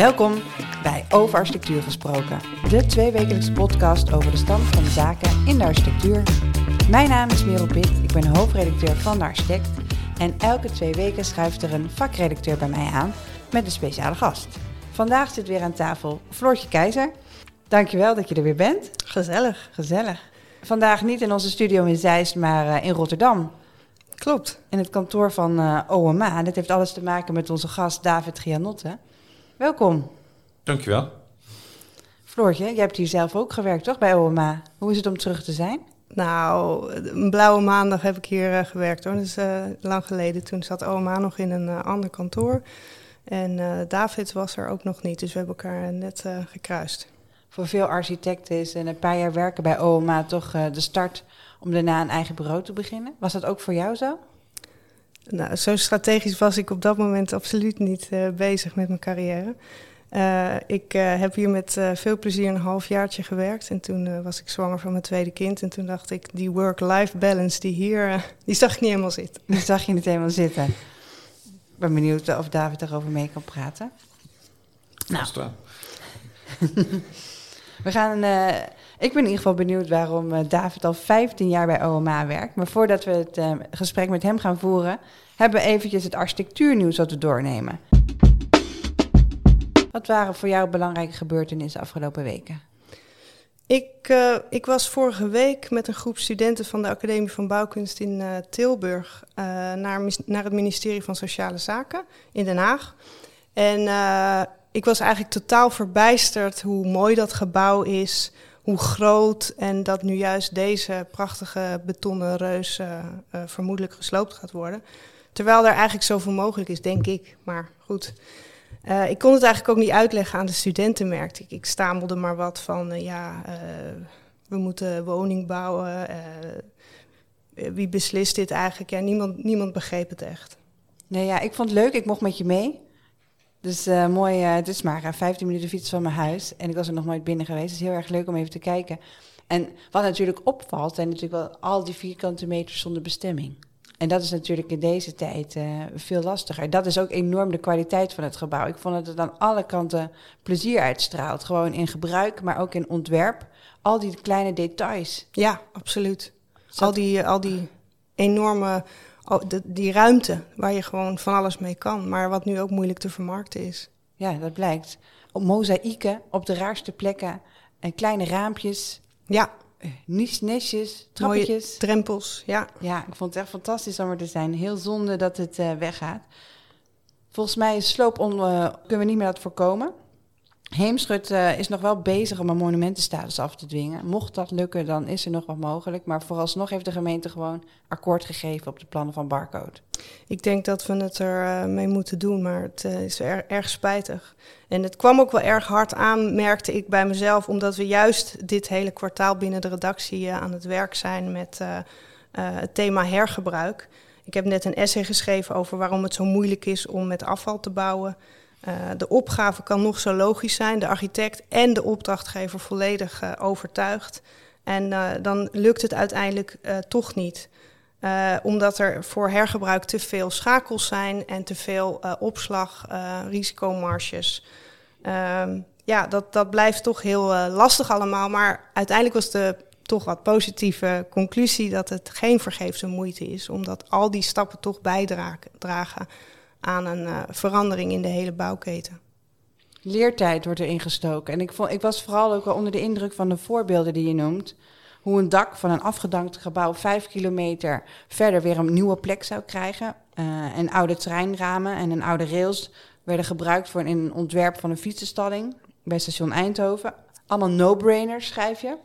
Welkom bij Over Architectuur Gesproken, de tweewekelijkse podcast over de stand van de zaken in de architectuur. Mijn naam is Merel Pitt, ik ben hoofdredacteur van de Architect en elke twee weken schuift er een vakredacteur bij mij aan met een speciale gast. Vandaag zit weer aan tafel Floortje Keizer. Dankjewel dat je er weer bent. Gezellig. Gezellig. Vandaag niet in onze studio in Zeist, maar uh, in Rotterdam. Klopt. In het kantoor van uh, OMA. Dit heeft alles te maken met onze gast David Gianotte. Welkom. Dankjewel. Floortje, jij hebt hier zelf ook gewerkt, toch, bij OMA? Hoe is het om terug te zijn? Nou, een blauwe maandag heb ik hier uh, gewerkt hoor. Dat is uh, lang geleden. Toen zat OMA nog in een uh, ander kantoor. En David was er ook nog niet, dus we hebben elkaar net gekruist. Voor veel architecten is een paar jaar werken bij OMA toch de start om daarna een eigen bureau te beginnen. Was dat ook voor jou zo? Nou, zo strategisch was ik op dat moment absoluut niet uh, bezig met mijn carrière. Uh, ik uh, heb hier met veel plezier een halfjaartje gewerkt. En toen was ik zwanger van mijn tweede kind. En toen dacht ik, die work-life balance die hier, die zag ik niet helemaal zitten. Die zag je niet helemaal zitten. Ik ben benieuwd of David daarover mee kan praten. Nou. We gaan ik ben in ieder geval benieuwd waarom uh, David al 15 jaar bij OMA werkt. Maar voordat we het uh, gesprek met hem gaan voeren, hebben we eventjes het architectuurnieuws wat we doornemen. Wat waren voor jou belangrijke gebeurtenissen afgelopen weken? Ik, uh, ik was vorige week met een groep studenten van de Academie van Bouwkunst in Tilburg naar, naar het ministerie van Sociale Zaken in Den Haag. En ik was eigenlijk totaal verbijsterd hoe mooi dat gebouw is, hoe groot en dat nu juist deze prachtige betonnen reus uh, uh, vermoedelijk gesloopt gaat worden. Terwijl er eigenlijk zoveel mogelijk is, denk ik. Maar goed, uh, ik kon het eigenlijk ook niet uitleggen aan de studenten, merkte ik. Ik stamelde maar wat van, ja, we moeten woning bouwen. wie beslist dit eigenlijk? Ja, niemand, niemand begreep het echt. Nee, ja, ik vond het leuk. Ik mocht met je mee. Dus uh, mooi, uh, het is maar uh, 15 minuten fiets van mijn huis. En ik was er nog nooit binnen geweest. Het is heel erg leuk om even te kijken. En wat natuurlijk opvalt, zijn natuurlijk wel al die vierkante meters zonder bestemming. En dat is natuurlijk in deze tijd veel lastiger. Dat is ook enorm de kwaliteit van het gebouw. Ik vond dat het aan alle kanten plezier uitstraalt. Gewoon in gebruik, maar ook in ontwerp. Al die kleine details. Ja, absoluut. Al die, al die enorme de, die ruimte waar je gewoon van alles mee kan, maar wat nu ook moeilijk te vermarkten is. Ja, dat blijkt. Op mozaïeken op de raarste plekken en kleine raampjes. Ja. Nies, nesjes, trappetjes. Mooie drempels, ja. Ja, ik vond het echt fantastisch om er te zijn. Heel zonde dat het uh, weggaat. Volgens mij is sloop on, uh, kunnen we niet meer dat voorkomen. Heemschut uh, is nog wel bezig om een monumentenstatus af te dwingen. Mocht dat lukken, dan is er nog wat mogelijk. Maar vooralsnog heeft de gemeente gewoon akkoord gegeven op de plannen van Barcode. Ik denk dat we het er uh, mee moeten doen, maar het uh, is er, erg spijtig. En het kwam ook wel erg hard aan, merkte ik bij mezelf, omdat we juist dit hele kwartaal binnen de redactie aan het werk zijn met het thema hergebruik. Ik heb net een essay geschreven over waarom het zo moeilijk is om met afval te bouwen. Uh, de opgave kan nog zo logisch zijn, de architect en de opdrachtgever volledig uh, overtuigd. En uh, dan lukt het uiteindelijk toch niet. omdat er voor hergebruik te veel schakels zijn en te veel opslag, risicomarges. Ehm, ja, dat, dat blijft toch heel lastig allemaal. Maar uiteindelijk was de toch wat positieve conclusie dat het geen vergeefse moeite is, omdat al die stappen toch bijdragen aan een uh, verandering in de hele bouwketen. Leertijd wordt er ingestoken. En ik, ik was vooral ook wel onder de indruk van de voorbeelden die je noemt. Hoe een dak van een afgedankt gebouw vijf kilometer verder weer een nieuwe plek zou krijgen. Uh, en oude treinramen en een oude rails werden gebruikt voor een ontwerp van een fietsenstalling bij station Eindhoven. Allemaal no-brainers, schrijf je.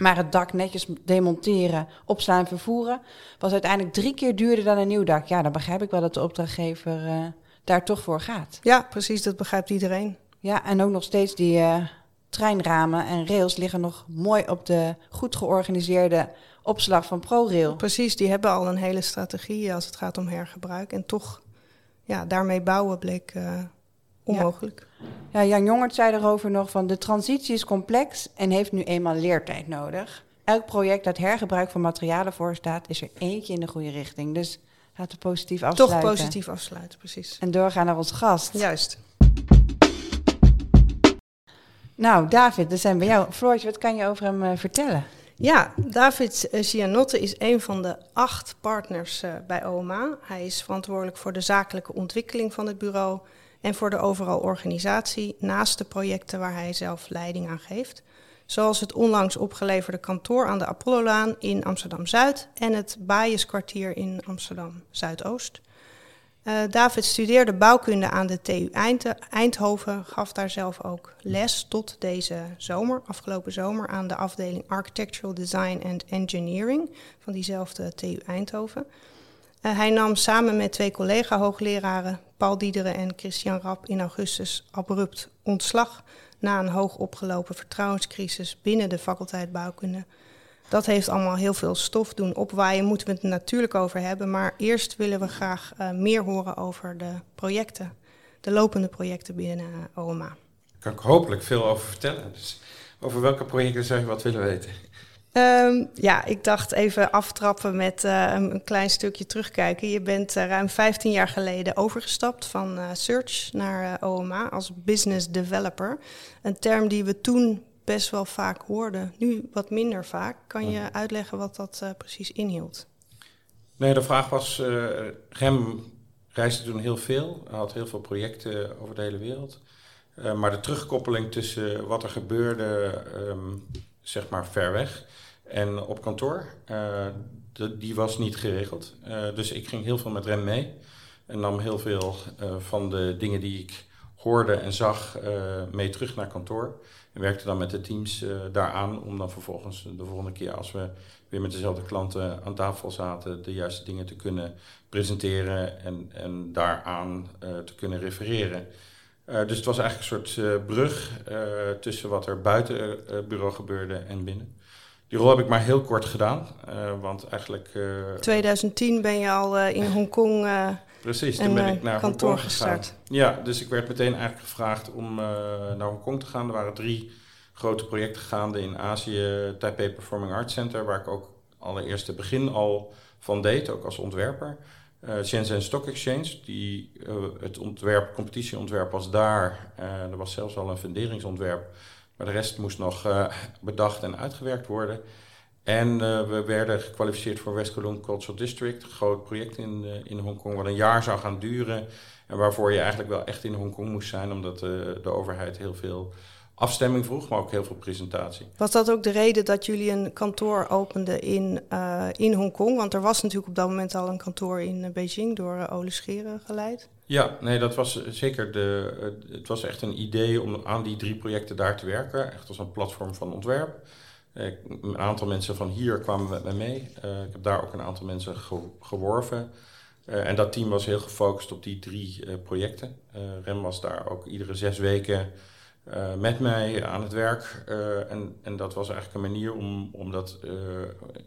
Maar het dak netjes demonteren, opslaan en vervoeren was uiteindelijk drie keer duurder dan een nieuw dak. Ja, dan begrijp ik wel dat de opdrachtgever uh, daar toch voor gaat. Ja, precies, dat begrijpt iedereen. Ja, en ook nog steeds die uh, treinramen en rails liggen nog mooi op de goed georganiseerde opslag van ProRail. Precies, die hebben al een hele strategie als het gaat om hergebruik. En toch, ja, daarmee bouwen bleek uh, onmogelijk. Ja. ja, Jan Jongert zei erover nog van de transitie is complex en heeft nu eenmaal leertijd nodig. Elk project dat hergebruik van materialen voorstaat, is er eentje in de goede richting. Dus laten we positief afsluiten. Toch positief afsluiten, precies. En doorgaan naar onze gast. Juist. Nou, David, dan zijn we jou. Floortje, wat kan je over hem uh, vertellen? Ja, David Gianotte is een van de acht partners uh, bij OMA. Hij is verantwoordelijk voor de zakelijke ontwikkeling van het bureau en voor de overal organisatie naast de projecten waar hij zelf leiding aan geeft. Zoals het onlangs opgeleverde kantoor aan de Apollolaan in Amsterdam Zuid en het Baaierskwartier in Amsterdam Zuidoost. Uh, David studeerde bouwkunde aan de TU Eindhoven, gaf daar zelf ook les tot deze zomer, afgelopen zomer, aan de afdeling Architectural Design and Engineering van diezelfde TU Eindhoven. Uh, hij nam samen met twee collega-hoogleraren, Paul Diederen en Christian Rap, in augustus abrupt ontslag na een hoog opgelopen vertrouwenscrisis binnen de faculteit bouwkunde. Dat heeft allemaal heel veel stof doen opwaaien, moeten we het natuurlijk over hebben. Maar eerst willen we graag uh, meer horen over de projecten, de lopende projecten binnen uh, OMA. Daar kan ik hopelijk veel over vertellen. Dus over welke projecten zou je wat willen weten? Um, ja, ik dacht even aftrappen met uh, een klein stukje terugkijken. Je bent uh, ruim 15 jaar geleden overgestapt van uh, Search naar OMA als business developer. Een term die we toen best wel vaak hoorden, nu wat minder vaak. Kan je uitleggen wat dat precies inhield? Nee, de vraag was, Rem reisde toen heel veel. Had heel veel projecten over de hele wereld. maar de terugkoppeling tussen wat er gebeurde, um, zeg maar ver weg en op kantoor. Uh, die was niet geregeld. Uh, dus ik ging heel veel met Rem mee. En nam heel veel uh, van de dingen die ik hoorde en zag mee terug naar kantoor. En werkte dan met de teams daaraan om dan vervolgens de volgende keer als we weer met dezelfde klanten aan tafel zaten, de juiste dingen te kunnen presenteren en, en daaraan te kunnen refereren. Dus het was eigenlijk een soort brug tussen wat er buiten het bureau gebeurde en binnen. Die rol heb ik maar heel kort gedaan, want eigenlijk... Uh, eh, 2010 ben je al in Hongkong Precies, toen ben ik naar kantoor Hongkong gestart. Gegaan. Ja, dus ik werd meteen eigenlijk gevraagd om naar Hongkong te gaan. Er waren drie grote projecten gaande in Azië. Taipei Performing Arts Center, waar ik ook allereerst het begin al van deed, ook als ontwerper. Shenzhen Stock Exchange, die, het ontwerp, competitieontwerp was daar. er was zelfs al een funderingsontwerp maar de rest moest nog uh, bedacht en uitgewerkt worden. En uh, we werden gekwalificeerd voor West Kowloon Cultural District, een groot project in, uh, in Hongkong, wat een jaar zou gaan duren. En waarvoor je eigenlijk wel echt in Hongkong moest zijn, omdat de overheid heel veel afstemming vroeg, maar ook heel veel presentatie. Was dat ook de reden dat jullie een kantoor openden in, uh, in Hongkong? Want er was natuurlijk op dat moment al een kantoor in Beijing door uh, Ole Scheren geleid. Ja, nee, dat was zeker de. het was echt een idee om aan die drie projecten daar te werken. Echt als een platform van ontwerp. een aantal mensen van hier kwamen met mij mee. ik heb daar ook een aantal mensen geworven. en dat team was heel gefocust op die drie projecten. Rem was daar ook iedere zes weken met mij aan het werk. en, en dat was eigenlijk een manier om, om dat,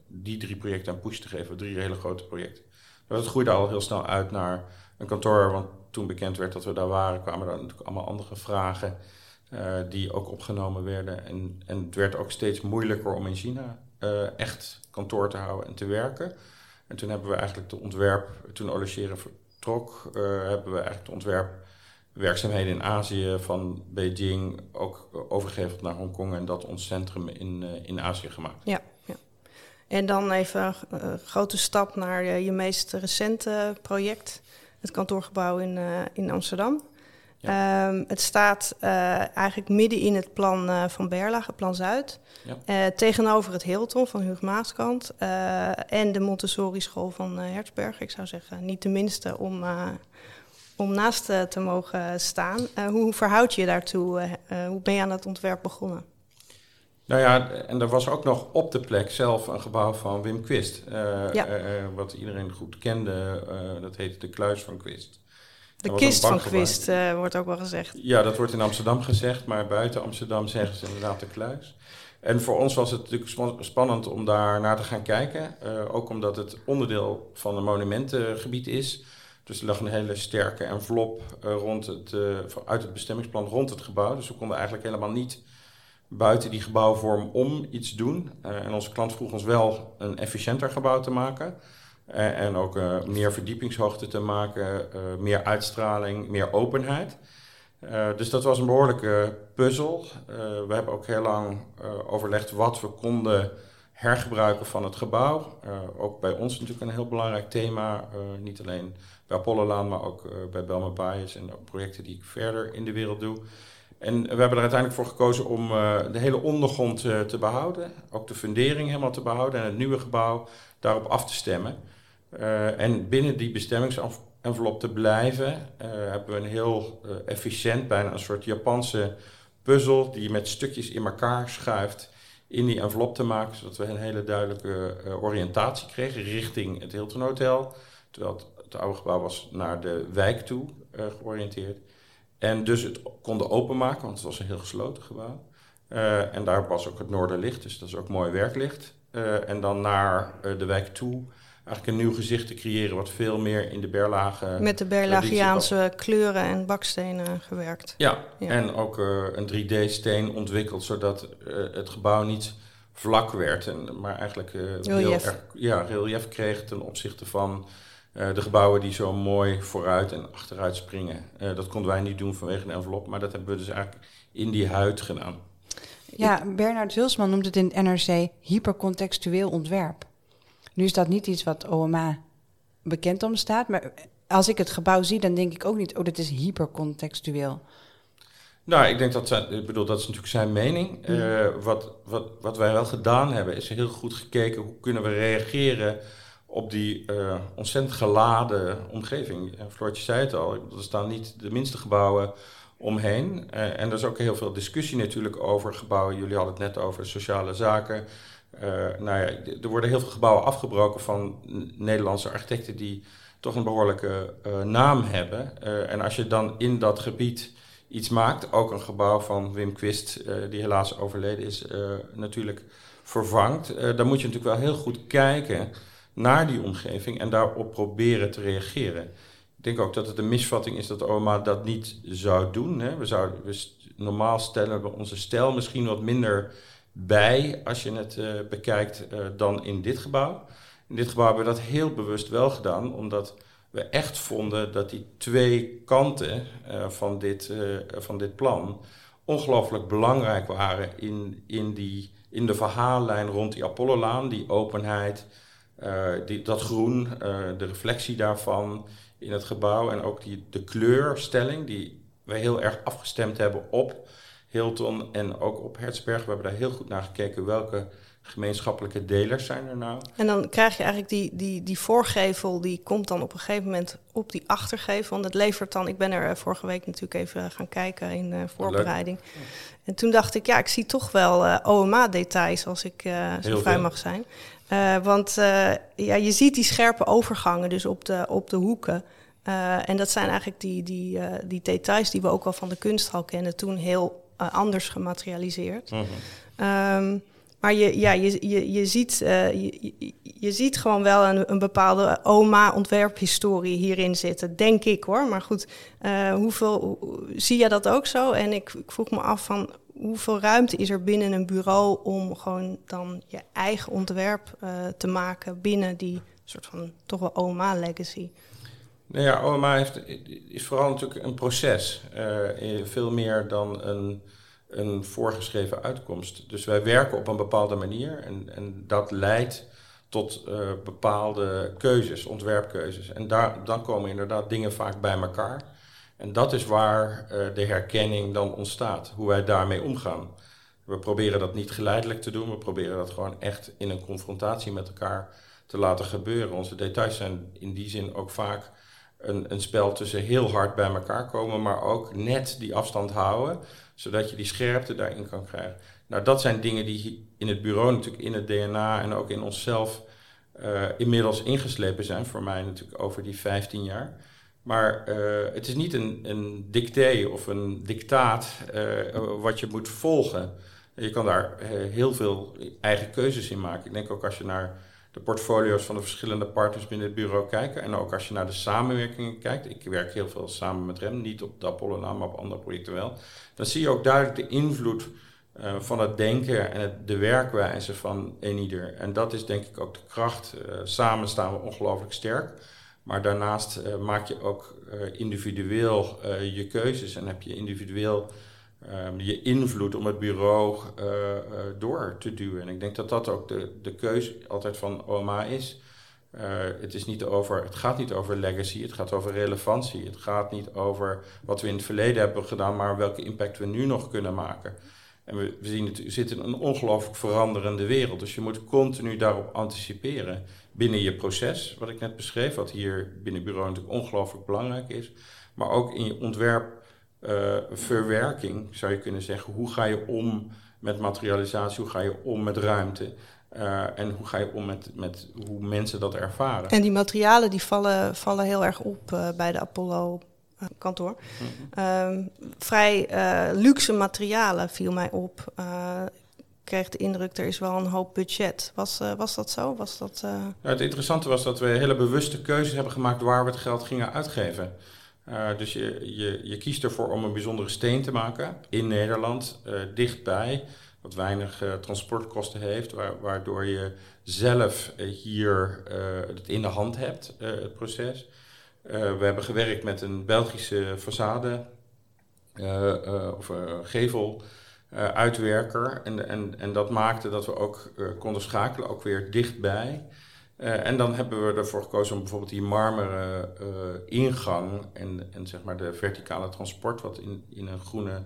die drie projecten een push te geven. Drie hele grote projecten. Maar dat groeide al heel snel uit naar een kantoor. Want toen bekend werd dat we daar waren, kwamen er natuurlijk allemaal andere vragen uh, die ook opgenomen werden. En, en het werd ook steeds moeilijker om in China uh, echt kantoor te houden en te werken. En toen hebben we eigenlijk de ontwerp, toen Olecheren vertrok, uh, hebben we eigenlijk de ontwerpwerkzaamheden in Azië van Beijing ook overgeheveld naar Hongkong en dat ons centrum in, in Azië gemaakt. Ja, ja. En dan even een grote stap naar je meest recente project het kantoorgebouw in, uh, in Amsterdam. Ja. Um, het staat uh, eigenlijk midden in het plan uh, van Berlage, het plan Zuid. Ja. tegenover het Hilton van Huug Maaskant. en de Montessori school van Hertzberg. Ik zou zeggen, niet de minste om, om naast te mogen staan. hoe verhoud je je daartoe? hoe ben je aan het ontwerp begonnen? Nou ja, en er was ook nog op de plek zelf een gebouw van Wim Quist. Uh, ja. uh, wat iedereen goed kende. Uh, dat heette de Kluis van Quist. De kist van Quist wordt ook wel gezegd. Ja, dat wordt in Amsterdam gezegd. Maar buiten Amsterdam zeggen ze inderdaad de Kluis. En voor ons was het natuurlijk spannend om daar naar te gaan kijken. ook omdat het onderdeel van een monumentengebied is. Dus er lag een hele sterke envelop rond het, uit het bestemmingsplan rond het gebouw. Dus we konden eigenlijk helemaal niet buiten die gebouwvorm om iets doen. Uh, en onze klant vroeg ons wel een efficiënter gebouw te maken. En ook meer verdiepingshoogte te maken, meer uitstraling, meer openheid. dus dat was een behoorlijke puzzel. we hebben ook heel lang overlegd wat we konden hergebruiken van het gebouw. ook bij ons natuurlijk een heel belangrijk thema. niet alleen bij Apollolaan, maar ook bij Belma en projecten die ik verder in de wereld doe. En we hebben er uiteindelijk voor gekozen om de hele ondergrond te behouden. Ook de fundering helemaal te behouden en het nieuwe gebouw daarop af te stemmen. En binnen die bestemmingsenvelop te blijven, hebben we een heel efficiënt, bijna een soort Japanse puzzel die je met stukjes in elkaar schuift in die envelop te maken, zodat we een hele duidelijke oriëntatie kregen richting het Hilton Hotel. Terwijl het, oude gebouw was naar de wijk toe georiënteerd. En dus het konden openmaken, want het was een heel gesloten gebouw. en daar was ook het noorderlicht, dus dat is ook mooi werklicht. en dan naar de wijk toe eigenlijk een nieuw gezicht te creëren, wat veel meer in de berlagen. Met de berlagiaanse kleuren en bakstenen gewerkt. Ja, en ook uh, een 3D-steen ontwikkeld, zodat uh, het gebouw niet vlak werd, en, maar eigenlijk uh, heel erg ja, relief kreeg ten opzichte van de gebouwen die zo mooi vooruit en achteruit springen. dat konden wij niet doen vanwege een envelop, maar dat hebben we dus eigenlijk in die huid gedaan. Ja, Bernard Hulsman noemt het in het NRC hypercontextueel ontwerp. Nu is dat niet iets wat OMA bekend om staat, maar als ik het gebouw zie, dan denk ik ook niet, oh, dat is hypercontextueel. Nou, ik denk dat zijn, ik bedoel, dat is natuurlijk zijn mening. Uh, wat, wat, wat wij wel gedaan hebben, is heel goed gekeken hoe kunnen we reageren op die uh, ontzettend geladen omgeving. En Floortje zei het al, er staan niet de minste gebouwen omheen. Uh, en er is ook heel veel discussie natuurlijk over gebouwen. Jullie hadden het net over sociale zaken. Uh, nou ja, er worden heel veel gebouwen afgebroken van Nederlandse architecten die toch een behoorlijke uh, naam hebben. Uh, en als je dan in dat gebied iets maakt, ook een gebouw van Wim Quist, die helaas overleden is, natuurlijk vervangt, dan moet je natuurlijk wel heel goed kijken naar die omgeving en daarop proberen te reageren. Ik denk ook dat het een misvatting is dat OMA dat niet zou doen. Hè. We zouden, we normaal stellen we onze stijl misschien wat minder bij als je het uh, bekijkt uh, dan in dit gebouw. In dit gebouw hebben we dat heel bewust wel gedaan, omdat we echt vonden dat die twee kanten uh, van, dit, van dit plan ongelooflijk belangrijk waren in, in, die, in de verhaallijn rond die Apollolaan, die openheid, die, dat groen, de reflectie daarvan in het gebouw en ook die, de kleurstelling die we heel erg afgestemd hebben op Hilton en ook op Hertzberg. We hebben daar heel goed naar gekeken welke gemeenschappelijke delers zijn er nou. En dan krijg je eigenlijk die, die, die voorgevel, die komt dan op een gegeven moment op die achtergevel. Want het levert dan, ik ben er eh, vorige week natuurlijk even gaan kijken in de voorbereiding. En toen dacht ik, ja, ik zie toch wel uh, OMA-details als ik uh, zo vrij mag zijn. Uh, want ja, je ziet die scherpe overgangen dus op de, op de hoeken. en dat zijn eigenlijk die, die, die details die we ook wel van de kunsthal kennen toen heel uh, anders gematerialiseerd. Mm um, maar je, ja, je, je, je, ziet, uh, je, je ziet gewoon wel een, een bepaalde oma-ontwerphistorie hierin zitten, denk ik hoor. Maar goed, uh, hoeveel, zie jij dat ook zo? En ik, ik vroeg me af van hoeveel ruimte is er binnen een bureau om gewoon dan je eigen ontwerp uh, te maken binnen die soort van toch wel oma-legacy? Nou ja, OMA heeft, is vooral natuurlijk een proces. Uh, veel meer dan een, een voorgeschreven uitkomst. Dus wij werken op een bepaalde manier en, en dat leidt tot uh, bepaalde keuzes, ontwerpkeuzes. En daar, dan komen inderdaad dingen vaak bij elkaar. En dat is waar uh, de herkenning dan ontstaat, hoe wij daarmee omgaan. We proberen dat niet geleidelijk te doen, we proberen dat gewoon echt in een confrontatie met elkaar te laten gebeuren. Onze details zijn in die zin ook vaak een, een spel tussen heel hard bij elkaar komen, maar ook net die afstand houden, zodat je die scherpte daarin kan krijgen. Nou, dat zijn dingen die in het bureau natuurlijk in het DNA en ook in onszelf uh, inmiddels ingeslepen zijn, voor mij natuurlijk over die 15 jaar. Maar uh, het is niet een, een of een dictaat uh, wat je moet volgen. Je kan daar heel veel eigen keuzes in maken. Ik denk ook als je naar de portfolio's van de verschillende partners binnen het bureau kijken. En ook als je naar de samenwerkingen kijkt. Ik werk heel veel samen met REM, niet op Apollo naam, maar op andere projecten wel. Dan zie je ook duidelijk de invloed uh, van het denken en de werkwijze van ieder. En dat is denk ik ook de kracht. Uh, samen staan we ongelooflijk sterk. Maar daarnaast uh, maak je ook individueel je keuzes en heb je individueel ehm, je invloed om het bureau door te duwen. En ik denk dat dat ook de, de keuze altijd van OMA is. het, is niet over, het gaat niet over legacy, het gaat over relevantie. Het gaat niet over wat we in het verleden hebben gedaan, maar welke impact we nu nog kunnen maken. En we, we zien het, we zitten in een ongelooflijk veranderende wereld. Dus je moet continu daarop anticiperen binnen je proces, wat ik net beschreef, wat hier binnen het bureau natuurlijk ongelooflijk belangrijk is. Maar ook in je ontwerpverwerking uh, zou je kunnen zeggen, hoe ga je om met materialisatie, hoe ga je om met ruimte? Uh, en hoe ga je om met, met hoe mensen dat ervaren? En die materialen die vallen, vallen heel erg op uh, bij de Apollo kantoor. Mm vrij uh, luxe materialen viel mij op. Uh, kreeg de indruk, er is wel een hoop budget. Was, uh, was dat zo? Was dat, ja, het interessante was dat we hele bewuste keuzes hebben gemaakt waar we het geld gingen uitgeven. Dus je, je, je kiest ervoor om een bijzondere steen te maken in Nederland, dichtbij, wat weinig transportkosten heeft, waardoor je zelf hier het in de hand hebt, het proces. We hebben gewerkt met een Belgische façade of gevel uitwerker. En, en, en dat maakte dat we ook konden schakelen, ook weer dichtbij. En dan hebben we ervoor gekozen om bijvoorbeeld die marmeren ingang en, en zeg maar de verticale transport, wat in, in een groene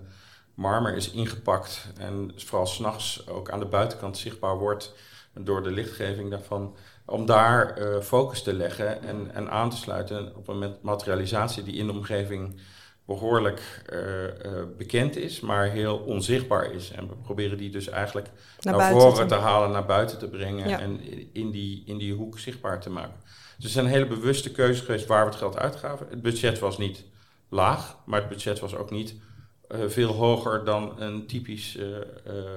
marmer is ingepakt en vooral s'nachts ook aan de buitenkant zichtbaar wordt door de lichtgeving daarvan om daar uh, focus te leggen en, en aan te sluiten op een materialisatie die in de omgeving behoorlijk uh, uh, bekend is, maar heel onzichtbaar is. En we proberen die dus eigenlijk naar, naar voren te... te... halen, naar buiten te brengen ja. en in die, in die hoek zichtbaar te maken. Dus er zijn hele bewuste keuzes geweest waar we het geld uitgaven. Het budget was niet laag, maar het budget was ook niet veel hoger dan een typisch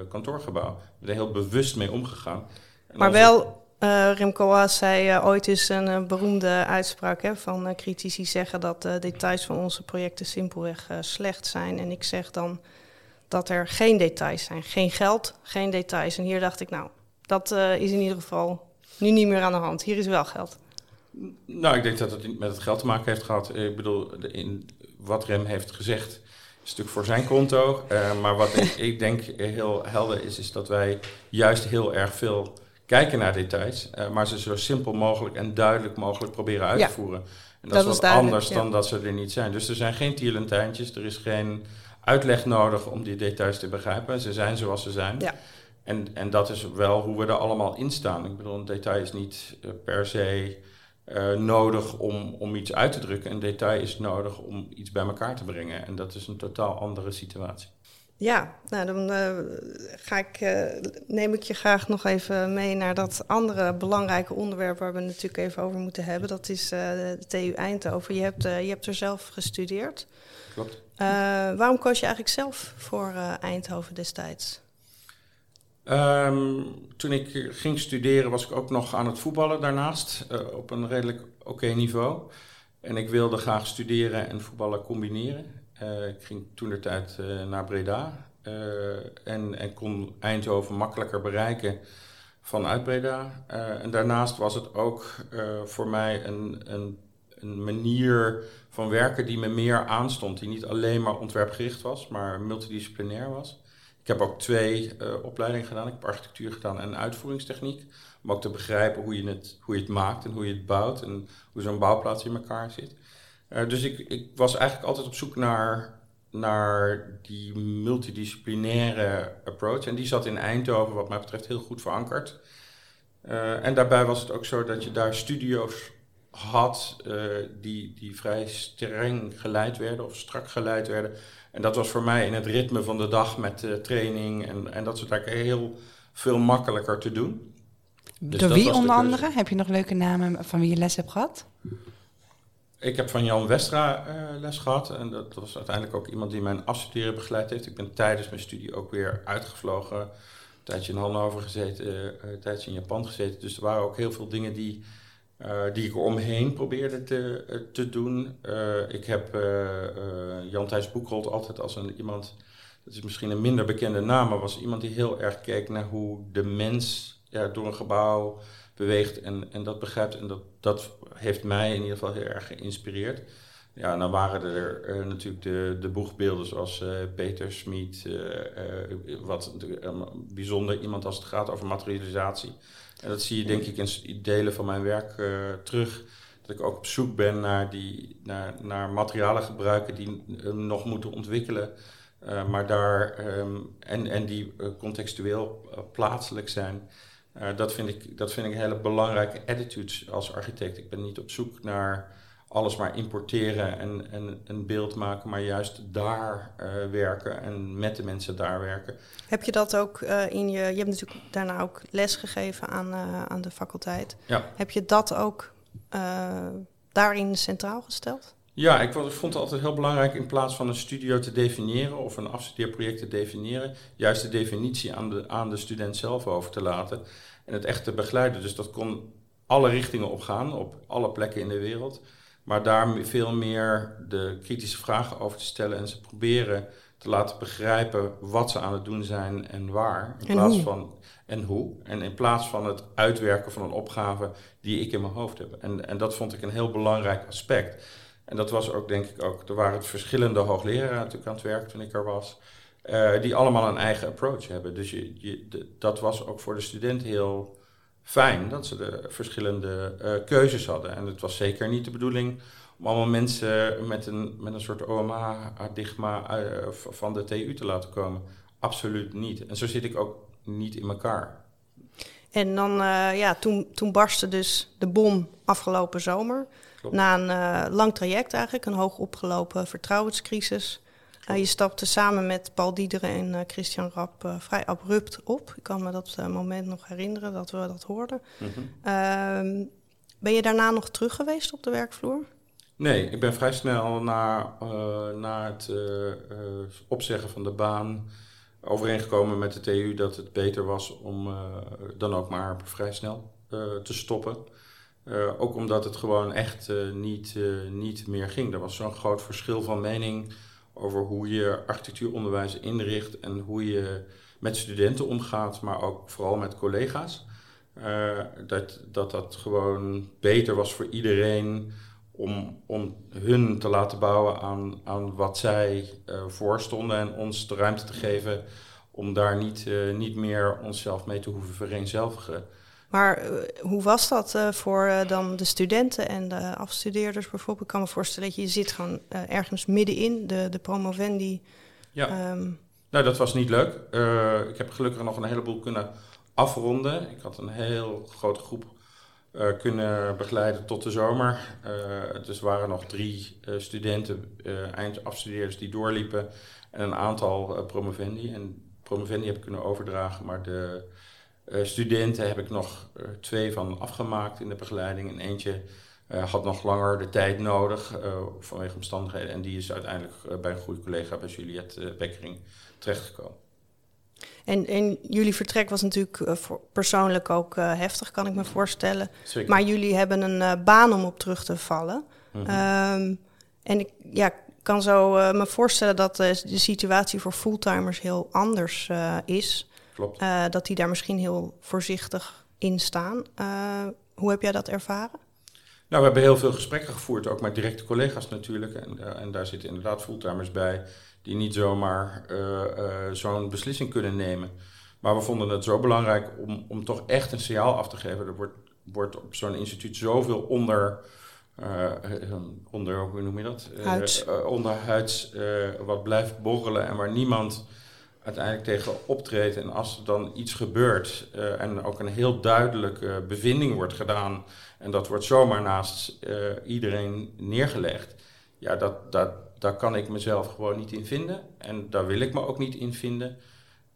kantoorgebouw. We zijn heel bewust mee omgegaan. En maar wel uh, Remco Haas zei uh, ooit eens een uh, beroemde uitspraak hè, van critici zeggen dat de details van onze projecten simpelweg slecht zijn. En ik zeg dan dat er geen details zijn. Geen geld, geen details. En hier dacht ik, nou, dat is in ieder geval nu niet meer aan de hand. Hier is wel geld. Nou, ik denk dat het met het geld te maken heeft gehad. Ik bedoel, in, wat Rem heeft gezegd, is natuurlijk voor zijn konto. maar wat ik denk heel helder is, is dat wij juist heel erg veel kijken naar details, uh, maar ze zo simpel mogelijk en duidelijk mogelijk proberen uit te voeren. En dat, is wat anders dan dat ze er niet zijn. Dus er zijn geen tierlentijntjes, er is geen uitleg nodig om die details te begrijpen. Ze zijn zoals ze zijn. Ja. En, en dat is wel hoe we er allemaal in staan. Ik bedoel, een detail is niet uh, per se uh, nodig om, om iets uit te drukken. Een detail is nodig om iets bij elkaar te brengen. En dat is een totaal andere situatie. Ja, nou dan uh, ga ik, uh, neem ik je graag nog even mee naar dat andere belangrijke onderwerp waar we het natuurlijk even over moeten hebben. Dat is uh, de TU Eindhoven. Je hebt, je hebt er zelf gestudeerd. Klopt. waarom koos je eigenlijk zelf voor Eindhoven destijds? Um, toen ik ging studeren was ik ook nog aan het voetballen daarnaast, op een redelijk oké niveau. En ik wilde graag studeren en voetballen combineren. Uh, ik ging toen de tijd uh, naar Breda uh, en, en, kon Eindhoven makkelijker bereiken vanuit Breda. en daarnaast was het ook voor mij een, een, een, manier van werken die me meer aanstond. Die niet alleen maar ontwerpgericht was, maar multidisciplinair was. Ik heb ook twee opleidingen gedaan. Ik heb architectuur gedaan en uitvoeringstechniek. Om ook te begrijpen hoe je het, hoe je het maakt en hoe je het bouwt en hoe zo'n bouwplaats in elkaar zit. Uh, dus ik, ik was eigenlijk altijd op zoek naar, naar die multidisciplinaire approach. En die zat in Eindhoven, wat mij betreft, heel goed verankerd. Uh, en daarbij was het ook zo dat je daar studio's had uh, die, die vrij streng geleid werden of strak geleid werden. En dat was voor mij in het ritme van de dag met uh, training en, en dat soort dingen heel veel makkelijker te doen. Dus Door wie onder andere? Heb je nog leuke namen van wie je les hebt gehad? Ik heb van Jan Westra uh, les gehad. En dat was uiteindelijk ook iemand die mijn afstuderen begeleid heeft. Ik ben tijdens mijn studie ook weer uitgevlogen. Een tijdje in Hannover gezeten, uh, een tijdje in Japan gezeten. Dus er waren ook heel veel dingen die, uh, die ik omheen probeerde te, te doen. ik heb Jan Thijs Boekrold altijd als een, iemand... Dat is misschien een minder bekende naam, maar was iemand die heel erg keek naar hoe de mens ja, door een gebouw beweegt en, en dat begrijpt. En dat, dat heeft mij in ieder geval heel erg geïnspireerd. Ja, dan waren er uh, natuurlijk de, de boegbeelden zoals uh, Peter Smit, uh, wat bijzonder iemand als het gaat over materialisatie. En dat zie je denk ik in delen van mijn werk terug. Dat ik ook op zoek ben naar, die, naar, naar materialen gebruiken die nog moeten ontwikkelen. maar daar, um, en, en die contextueel plaatselijk zijn. Dat, vind ik, dat vind ik een hele belangrijke attitude als architect. Ik ben niet op zoek naar alles maar importeren en, en een beeld maken, maar juist daar uh, werken en met de mensen daar werken. Heb je dat ook uh, in je. Je hebt natuurlijk daarna ook les gegeven aan, aan de faculteit. Ja. Heb je dat ook daarin centraal gesteld? Ja, ik vond het altijd heel belangrijk in plaats van een studio te definiëren of een afstudeerproject te definiëren, juist de definitie aan de, aan de student zelf over te laten en het echt te begeleiden. Dus dat kon alle richtingen opgaan, op alle plekken in de wereld. Maar daar veel meer de kritische vragen over te stellen en ze proberen te laten begrijpen wat ze aan het doen zijn en waar. In en plaats hoe. van en hoe. En in plaats van het uitwerken van een opgave die ik in mijn hoofd heb. En, en dat vond ik een heel belangrijk aspect. En dat was ook, denk ik, ook. Er waren verschillende hoogleraren natuurlijk aan het werk toen ik er was. Uh, die allemaal een eigen approach hebben. Dus je, dat was ook voor de student heel fijn dat ze de verschillende uh, keuzes hadden. En het was zeker niet de bedoeling om allemaal mensen met een, met een soort OMA-adigma uh, van de TU te laten komen. Absoluut niet. En zo zit ik ook niet in elkaar. En dan, ja, toen, toen barstte dus de bom afgelopen zomer. Klopt. Na een lang traject eigenlijk, een hoog opgelopen vertrouwenscrisis. Uh, je stapte samen met Paul Diederen en uh, Christian Rap vrij abrupt op. Ik kan me dat moment nog herinneren dat we dat hoorden. Mm -hmm. ben je daarna nog terug geweest op de werkvloer? Nee, ik ben vrij snel na, na het opzeggen van de baan overeengekomen met de TU dat het beter was om dan ook maar vrij snel te stoppen. Ook omdat het gewoon echt niet, niet meer ging. Er was zo'n groot verschil van mening over hoe je architectuuronderwijs inricht en hoe je met studenten omgaat, maar ook vooral met collega's. Dat, dat dat gewoon beter was voor iedereen om, om hun te laten bouwen aan, aan wat zij voorstonden en ons de ruimte te geven om daar niet, niet meer onszelf mee te hoeven vereenzelvigen. Maar uh, hoe was dat uh, voor uh, dan de studenten en de afstudeerders bijvoorbeeld? Ik kan me voorstellen dat je zit gewoon ergens middenin, de, de promovendi. Ja, um, nou dat was niet leuk. ik heb gelukkig nog een heleboel kunnen afronden. Ik had een heel grote groep kunnen begeleiden tot de zomer. dus er waren nog drie studenten, eindafstudeerders die doorliepen. En een aantal promovendi. En promovendi heb ik kunnen overdragen, maar de... Uh, studenten heb ik nog uh, twee van afgemaakt in de begeleiding. En eentje uh, had nog langer de tijd nodig vanwege omstandigheden. En die is uiteindelijk bij een goede collega, bij Juliette Bekkering, terechtgekomen. En, en jullie vertrek was natuurlijk persoonlijk ook heftig, kan ik me voorstellen. Zeker. Maar jullie hebben een baan om op terug te vallen. Mhm. Um, en ik ja, kan zo me voorstellen dat de situatie voor fulltimers heel anders is. Klopt. Uh, dat die daar misschien heel voorzichtig in staan. Uh, hoe heb jij dat ervaren? Nou, we hebben heel veel gesprekken gevoerd, ook met directe collega's natuurlijk. En, uh, en daar zitten inderdaad fulltimers bij die niet zomaar zo'n beslissing kunnen nemen. Maar we vonden het zo belangrijk om, om toch echt een signaal af te geven. Er wordt, wordt op zo'n instituut zoveel onder, onder hoe noem je dat? Huids. onderhuids wat blijft borrelen en waar niemand uiteindelijk tegen optreedt. En als er dan iets gebeurt uh, en ook een heel duidelijke bevinding wordt gedaan. En dat wordt zomaar naast uh, iedereen neergelegd. Ja, dat, dat, daar kan ik mezelf gewoon niet in vinden. En daar wil ik me ook niet in vinden.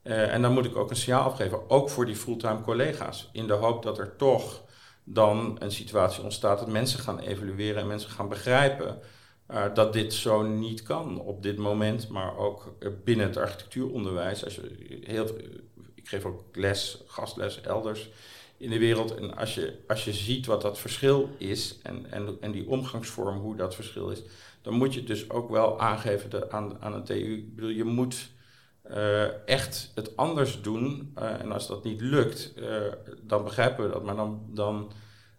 Uh, en dan moet ik ook een signaal afgeven, ook voor die fulltime collega's. In de hoop dat er toch dan een situatie ontstaat dat mensen gaan evalueren en mensen gaan begrijpen uh, dat dit zo niet kan op dit moment, maar ook binnen het architectuuronderwijs. Als je heel, ik geef ook les, gastles elders in de wereld. En als je, als je ziet wat dat verschil is en, en, en die omgangsvorm, hoe dat verschil is, dan moet je dus ook wel aangeven de, aan, aan een TU. Ik bedoel, je moet uh, echt het anders doen. Uh, en als dat niet lukt, dan begrijpen we dat. Maar dan. dan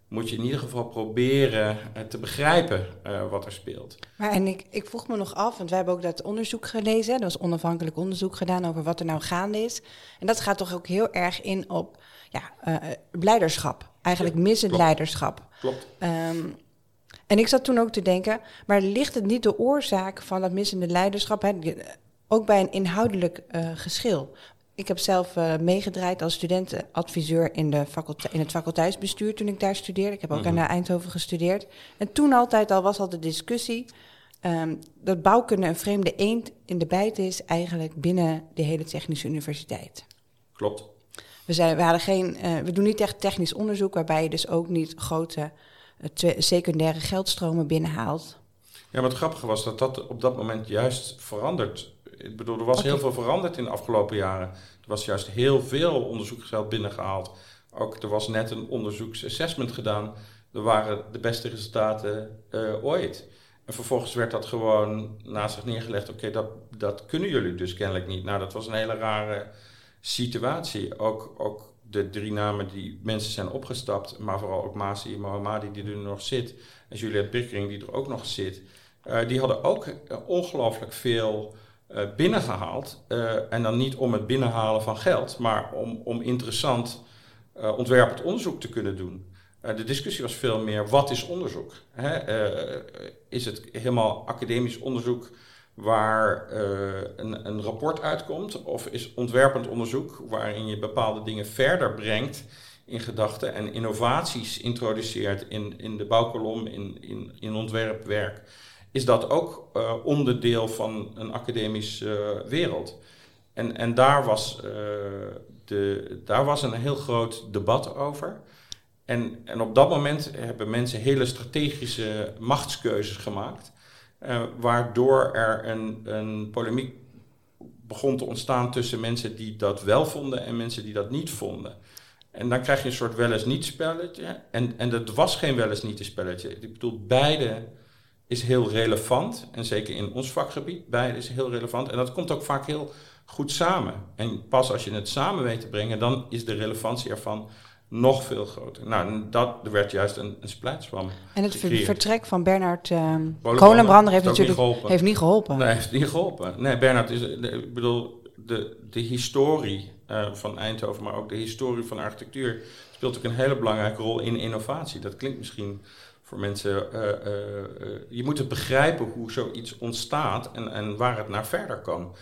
moet je in ieder geval proberen eh, te begrijpen eh, wat er speelt. Maar en ik, ik vroeg me nog af, want wij hebben ook dat onderzoek gelezen. Dat was onafhankelijk onderzoek gedaan over wat er nou gaande is. En dat gaat toch ook heel erg in op ja, uh, leiderschap. Eigenlijk ja, missend klopt. leiderschap. Klopt. Um, en ik zat toen ook te denken, maar ligt het niet de oorzaak van dat missende leiderschap, hè, ook bij een inhoudelijk geschil? Ik heb zelf uh, meegedraaid als studentenadviseur in, de in het faculteitsbestuur toen ik daar studeerde. Ik heb ook mm -hmm. aan Eindhoven gestudeerd. En toen altijd al was al de discussie um, dat bouwkunde een vreemde eend in de bijt is eigenlijk binnen de hele technische universiteit. Klopt. We, zijn, we, hadden geen, uh, we doen niet echt technisch onderzoek waarbij je dus ook niet grote uh, secundaire geldstromen binnenhaalt. Ja, maar het grappige was dat dat op dat moment juist veranderd ik bedoel, er was okay. heel veel veranderd in de afgelopen jaren. Er was juist heel veel onderzoeksgeld binnengehaald. Ook er was net een onderzoeksassessment gedaan. Er waren de beste resultaten uh, ooit. En vervolgens werd dat gewoon naast zich neergelegd. Oké, okay, dat, dat kunnen jullie dus kennelijk niet. Nou, dat was een hele rare situatie. Ook, ook de drie namen die mensen zijn opgestapt, maar vooral ook Masi Mohammadi die er nog zit. En Juliette Bikkering die er ook nog zit. Uh, die hadden ook uh, ongelooflijk veel binnengehaald. Uh, en dan niet om het binnenhalen van geld, maar om, om interessant uh, ontwerpend onderzoek te kunnen doen. de discussie was veel meer: wat is onderzoek? Hè? is het helemaal academisch onderzoek waar een, een rapport uitkomt? Of is ontwerpend onderzoek waarin je bepaalde dingen verder brengt in gedachten en innovaties introduceert in, in de bouwkolom, in, in, in ontwerpwerk? Is dat ook uh, onderdeel van een academische uh, wereld. En, en daar, was, uh, de, daar was een heel groot debat over. En, en op dat moment hebben mensen hele strategische machtskeuzes gemaakt, waardoor er een, een polemiek begon te ontstaan tussen mensen die dat wel vonden en mensen die dat niet vonden. En dan krijg je een soort wel eens niet spelletje. En, en dat was geen wel eens niet spelletje. Ik bedoel, beide is heel relevant. En zeker in ons vakgebied, beide is heel relevant. En dat komt ook vaak heel goed samen. En pas als je het samen weet te brengen, dan is de relevantie ervan nog veel groter. Nou, dat er werd juist een, een splijtswam. En het gecreëerd. vertrek van Bernard uh, Kolenbrander heeft natuurlijk niet geholpen. heeft niet geholpen. Nee, heeft niet geholpen. Nee, Bernard is, ik bedoel, de, de historie uh, van Eindhoven, maar ook de historie van architectuur speelt ook een hele belangrijke rol in innovatie. Dat klinkt misschien voor mensen. Uh, uh, je moet het begrijpen hoe zoiets ontstaat en, en waar het naar verder kan.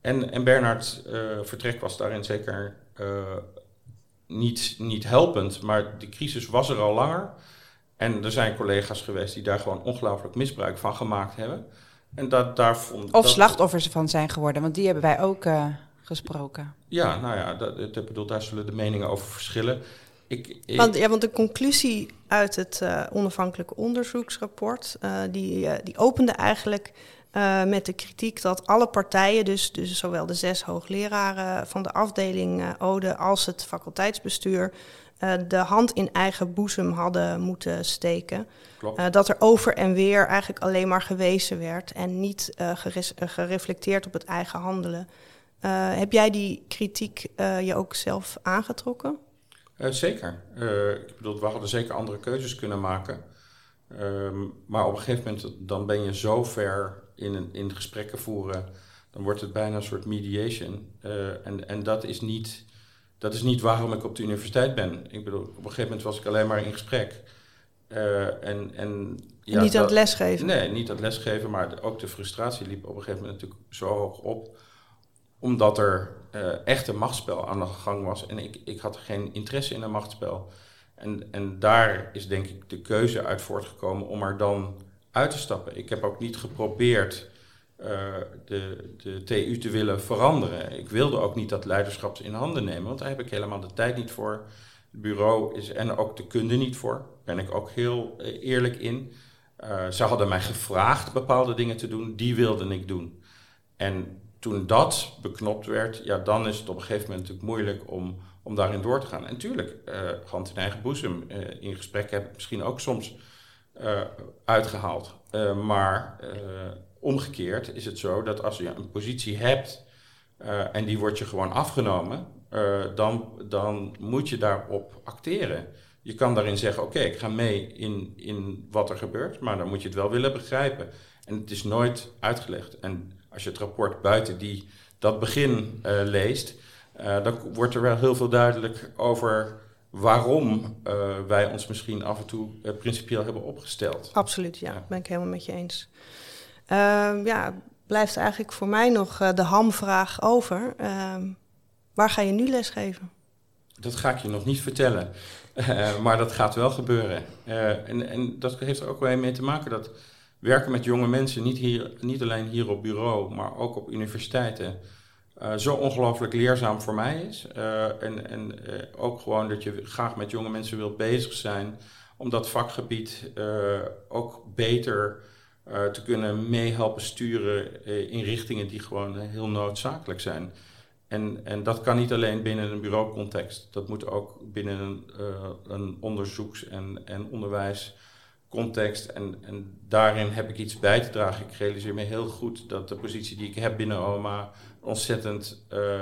En, en Bernard vertrek was daarin zeker niet, niet helpend, maar de crisis was er al langer. En er zijn collega's geweest die daar gewoon ongelooflijk misbruik van gemaakt hebben. En dat, daar vond, of dat, slachtoffers van zijn geworden, want die hebben wij ook gesproken. Ja, nou ja, dat, dat bedoel, daar zullen de meningen over verschillen. Ik, ik... Want, ja, want de conclusie uit het uh, onafhankelijke onderzoeksrapport, uh, die, uh, die opende eigenlijk met de kritiek dat alle partijen, dus, dus zowel de zes hoogleraren van de afdeling Ode als het faculteitsbestuur, de hand in eigen boezem hadden moeten steken. dat er over en weer eigenlijk alleen maar gewezen werd en niet gereflecteerd op het eigen handelen. heb jij die kritiek je ook zelf aangetrokken? Uh, zeker. Uh, ik bedoel, we hadden zeker andere keuzes kunnen maken. Uh, maar op een gegeven moment dan ben je zo ver in, in gesprekken voeren, dan wordt het bijna een soort mediation. Uh, en en dat, is niet, dat is niet waarom ik op de universiteit ben. Ik bedoel, op een gegeven moment was ik alleen maar in gesprek. en, en, ja, niet aan het lesgeven? Nee, niet aan het lesgeven, maar ook de frustratie liep op een gegeven moment natuurlijk zo hoog op omdat er uh, echt een machtsspel aan de gang was. En ik, ik had geen interesse in een machtsspel. En, en daar is denk ik de keuze uit voortgekomen om er dan uit te stappen. Ik heb ook niet geprobeerd uh, de, de TU te willen veranderen. Ik wilde ook niet dat leiderschap in handen nemen, want daar heb ik helemaal de tijd niet voor. Het bureau is en ook de kunde niet voor. Daar ben ik ook heel uh, eerlijk in. Ze hadden mij gevraagd bepaalde dingen te doen, die wilde ik doen. En toen dat beknopt werd, ja, dan is het op een gegeven moment natuurlijk moeilijk om, om daarin door te gaan. En natuurlijk, uh, hand in eigen boezem, uh, in gesprek heb ik misschien ook soms uh, uitgehaald. maar omgekeerd is het zo dat als je een positie hebt en die wordt je gewoon afgenomen, dan, dan moet je daarop acteren. Je kan daarin zeggen, oké, ik ga mee in, in wat er gebeurt, maar dan moet je het wel willen begrijpen. En het is nooit uitgelegd. En als je het rapport buiten die, dat begin uh, leest, uh, dan wordt er wel heel veel duidelijk over waarom uh, wij ons misschien af en toe principieel hebben opgesteld. Absoluut, ja, ja. ben ik helemaal met je eens. Ehm, ja, blijft eigenlijk voor mij nog de hamvraag over. Ehm, waar ga je nu lesgeven? Dat ga ik je nog niet vertellen. Maar dat gaat wel gebeuren. En, en, dat heeft er ook wel mee te maken dat werken met jonge mensen, niet, hier, niet alleen hier op bureau, maar ook op universiteiten, uh, zo ongelooflijk leerzaam voor mij is. en en ook gewoon dat je graag met jonge mensen wilt bezig zijn om dat vakgebied ook beter te kunnen meehelpen sturen in richtingen die gewoon heel noodzakelijk zijn. En, en dat kan niet alleen binnen een bureaucontext. Dat moet ook binnen een, een onderzoeks- en, en onderwijscontext. En, en daarin heb ik iets bij te dragen. Ik realiseer me heel goed dat de positie die ik heb binnen OMA een ontzettend uh,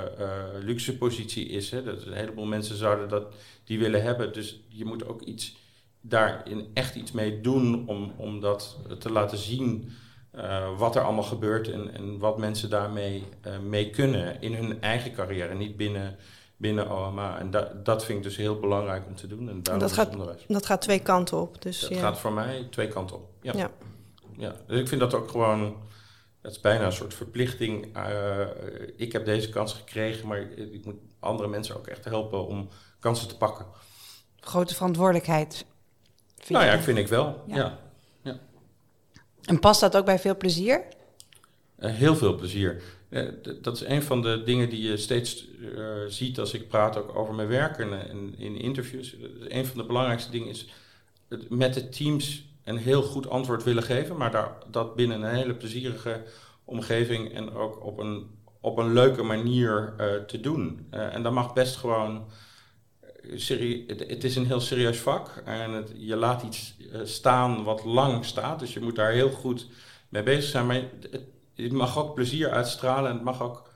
luxe positie is. Hè. Dat een heleboel mensen zouden dat, die willen hebben. Dus je moet ook iets daarin echt iets mee doen om, om dat te laten zien uh, wat er allemaal gebeurt en, en wat mensen daarmee mee kunnen in hun eigen carrière, niet binnen, binnen OMA. En da dat vind ik dus heel belangrijk om te doen. En, en dat, gaat, dat gaat twee kanten op. Dus, dat ja. gaat voor mij twee kanten op. Ja. ja. Ja. Dus ik vind dat ook gewoon, het is bijna een soort verplichting. Uh, ik heb deze kans gekregen, maar ik moet andere mensen ook echt helpen om kansen te pakken. Grote verantwoordelijkheid. nou ja, vind ik wel. ja. ja. En past dat ook bij veel plezier? Uh, heel veel plezier. Uh, dat is een van de dingen die je steeds uh, ziet als ik praat ook over mijn werk en, en in interviews. Een van de belangrijkste dingen is het met de teams een heel goed antwoord willen geven, maar daar, dat binnen een hele plezierige omgeving en ook op een, op een leuke manier te doen. en dat mag best gewoon het, is een heel serieus vak en je laat iets eh, staan wat lang staat, dus je moet daar heel goed mee bezig zijn. Maar het, het mag ook plezier uitstralen en het mag ook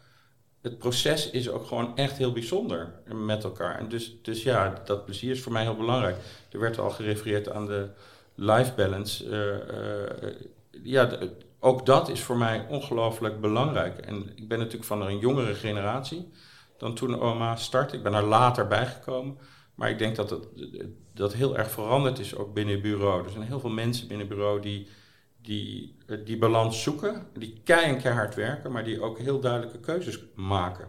het proces is ook gewoon echt heel bijzonder met elkaar. En dus, dus ja, dat plezier is voor mij heel belangrijk. Er werd al gerefereerd aan de life balance. Uh, uh, ja, ook dat is voor mij ongelooflijk belangrijk. En ik ben natuurlijk van een jongere generatie dan toen OMA startte. Ik ben er later bijgekomen. Maar ik denk dat het dat heel erg veranderd is ook binnen het bureau. Er zijn heel veel mensen binnen het bureau die die, die balans zoeken, die keihard werken, maar die ook heel duidelijke keuzes maken.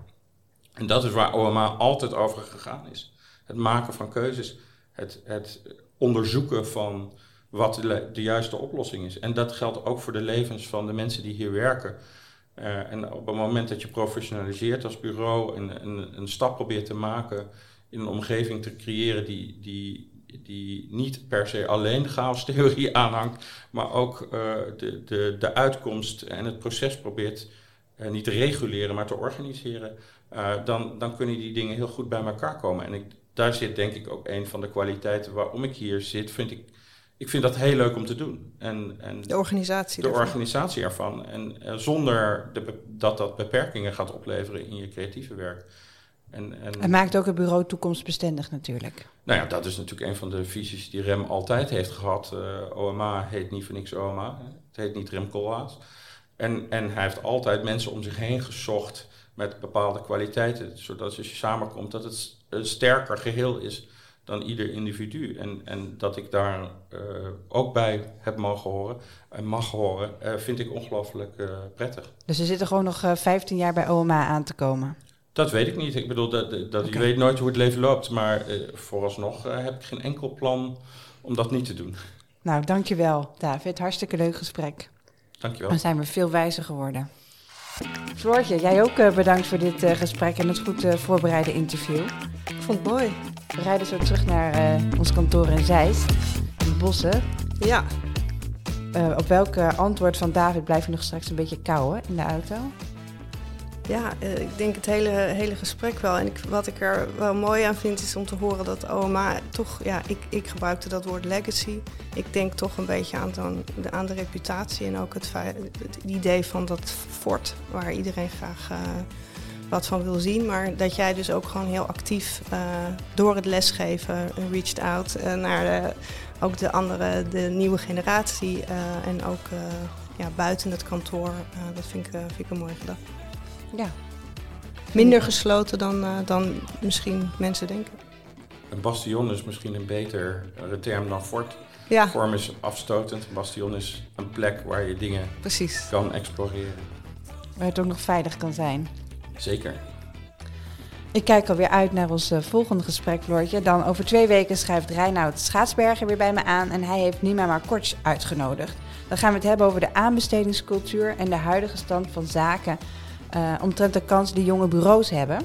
En dat is waar OMA altijd over gegaan is. Het maken van keuzes, het, het onderzoeken van wat de, juiste oplossing is. En dat geldt ook voor de levens van de mensen die hier werken. Uh, en op het moment dat je professionaliseert als bureau en een, een stap probeert te maken in een omgeving te creëren die, die, die niet per se alleen chaos-theorie aanhangt, maar ook uh, de, de, de uitkomst en het proces probeert uh, niet te reguleren, maar te organiseren, dan, dan kunnen die dingen heel goed bij elkaar komen. En ik, daar zit denk ik ook een van de kwaliteiten waarom ik hier zit, vind ik ik vind dat heel leuk om te doen. En, en de organisatie De ervan. organisatie ervan. En zonder de, dat dat beperkingen gaat opleveren in je creatieve werk. En, en het maakt ook het bureau toekomstbestendig natuurlijk. Nou ja, dat is natuurlijk een van de visies die Rem altijd heeft gehad. Uh, OMA heet niet voor niks OMA. Het heet niet Rem Koolhaas. En, en hij heeft altijd mensen om zich heen gezocht met bepaalde kwaliteiten. Zodat als je samenkomt dat het een sterker geheel is dan ieder individu. En, en dat ik daar uh, ook bij heb mogen horen en mag horen, uh, vind ik ongelooflijk prettig. Dus er zitten gewoon nog 15 jaar bij OMA aan te komen? Dat weet ik niet. Ik bedoel, dat, dat, okay. je weet nooit hoe het leven loopt. Maar vooralsnog heb ik geen enkel plan om dat niet te doen. Nou, dankjewel David. Hartstikke leuk gesprek. Dankjewel. Dan zijn we veel wijzer geworden. Floortje, jij ook bedankt voor dit gesprek en het goed voorbereide interview. Ik vond het mooi. We rijden zo terug naar uh, ons kantoor in Zeist, in de bossen. Ja. Uh, op welk antwoord van David blijf je nog straks een beetje kauwen in de auto? Ja, uh, ik denk het hele, hele gesprek wel. En ik, wat ik er wel mooi aan vind is om te horen dat OMA toch... Ja, ik, ik gebruikte dat woord legacy. Ik denk toch een beetje aan, dan, de, aan de reputatie en ook het, idee van dat fort... waar iedereen graag wat van wil zien. Maar dat jij dus ook gewoon heel actief uh, door het lesgeven reached out naar de, ook de andere, de nieuwe generatie. en ook ja, buiten het kantoor. dat vind ik, vind ik een mooie gedachte. Ja. Minder gesloten dan, dan misschien mensen denken. Een bastion is misschien een betere term dan fort. Ja. Vorm is afstotend. Een bastion is een plek waar je dingen Precies. kan exploreren. Waar het ook nog veilig kan zijn. Zeker. Ik kijk alweer uit naar ons uh, volgende gesprek, Floortje. Dan over twee weken schrijft Reinoud Schaatsberger weer bij me aan. En hij heeft Nima Markorts uitgenodigd. Dan gaan we het hebben over de aanbestedingscultuur en de huidige stand van zaken. Uh, omtrent de kans die jonge bureaus hebben.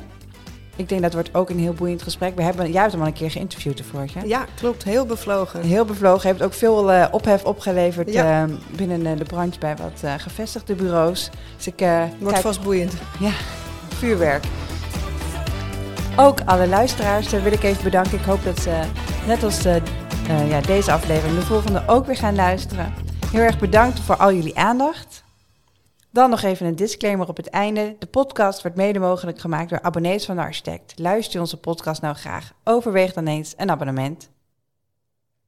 Ik denk dat wordt ook een heel boeiend gesprek. We hebben, jij hebt hem al een keer geïnterviewd ervoor. Ja, klopt. Heel bevlogen. Heel bevlogen. Heeft ook veel uh, ophef opgeleverd ja. uh, binnen de branche bij wat gevestigde bureaus. Dus ik, wordt kijk... vast boeiend. Ja, vuurwerk. Ook alle luisteraars wil ik even bedanken. Ik hoop dat ze net als ja, deze aflevering de volgende ook weer gaan luisteren. Heel erg bedankt voor al jullie aandacht. Dan nog even een disclaimer op het einde. De podcast wordt mede mogelijk gemaakt door abonnees van de architect. Luister je onze podcast nou graag? Overweeg dan eens een abonnement.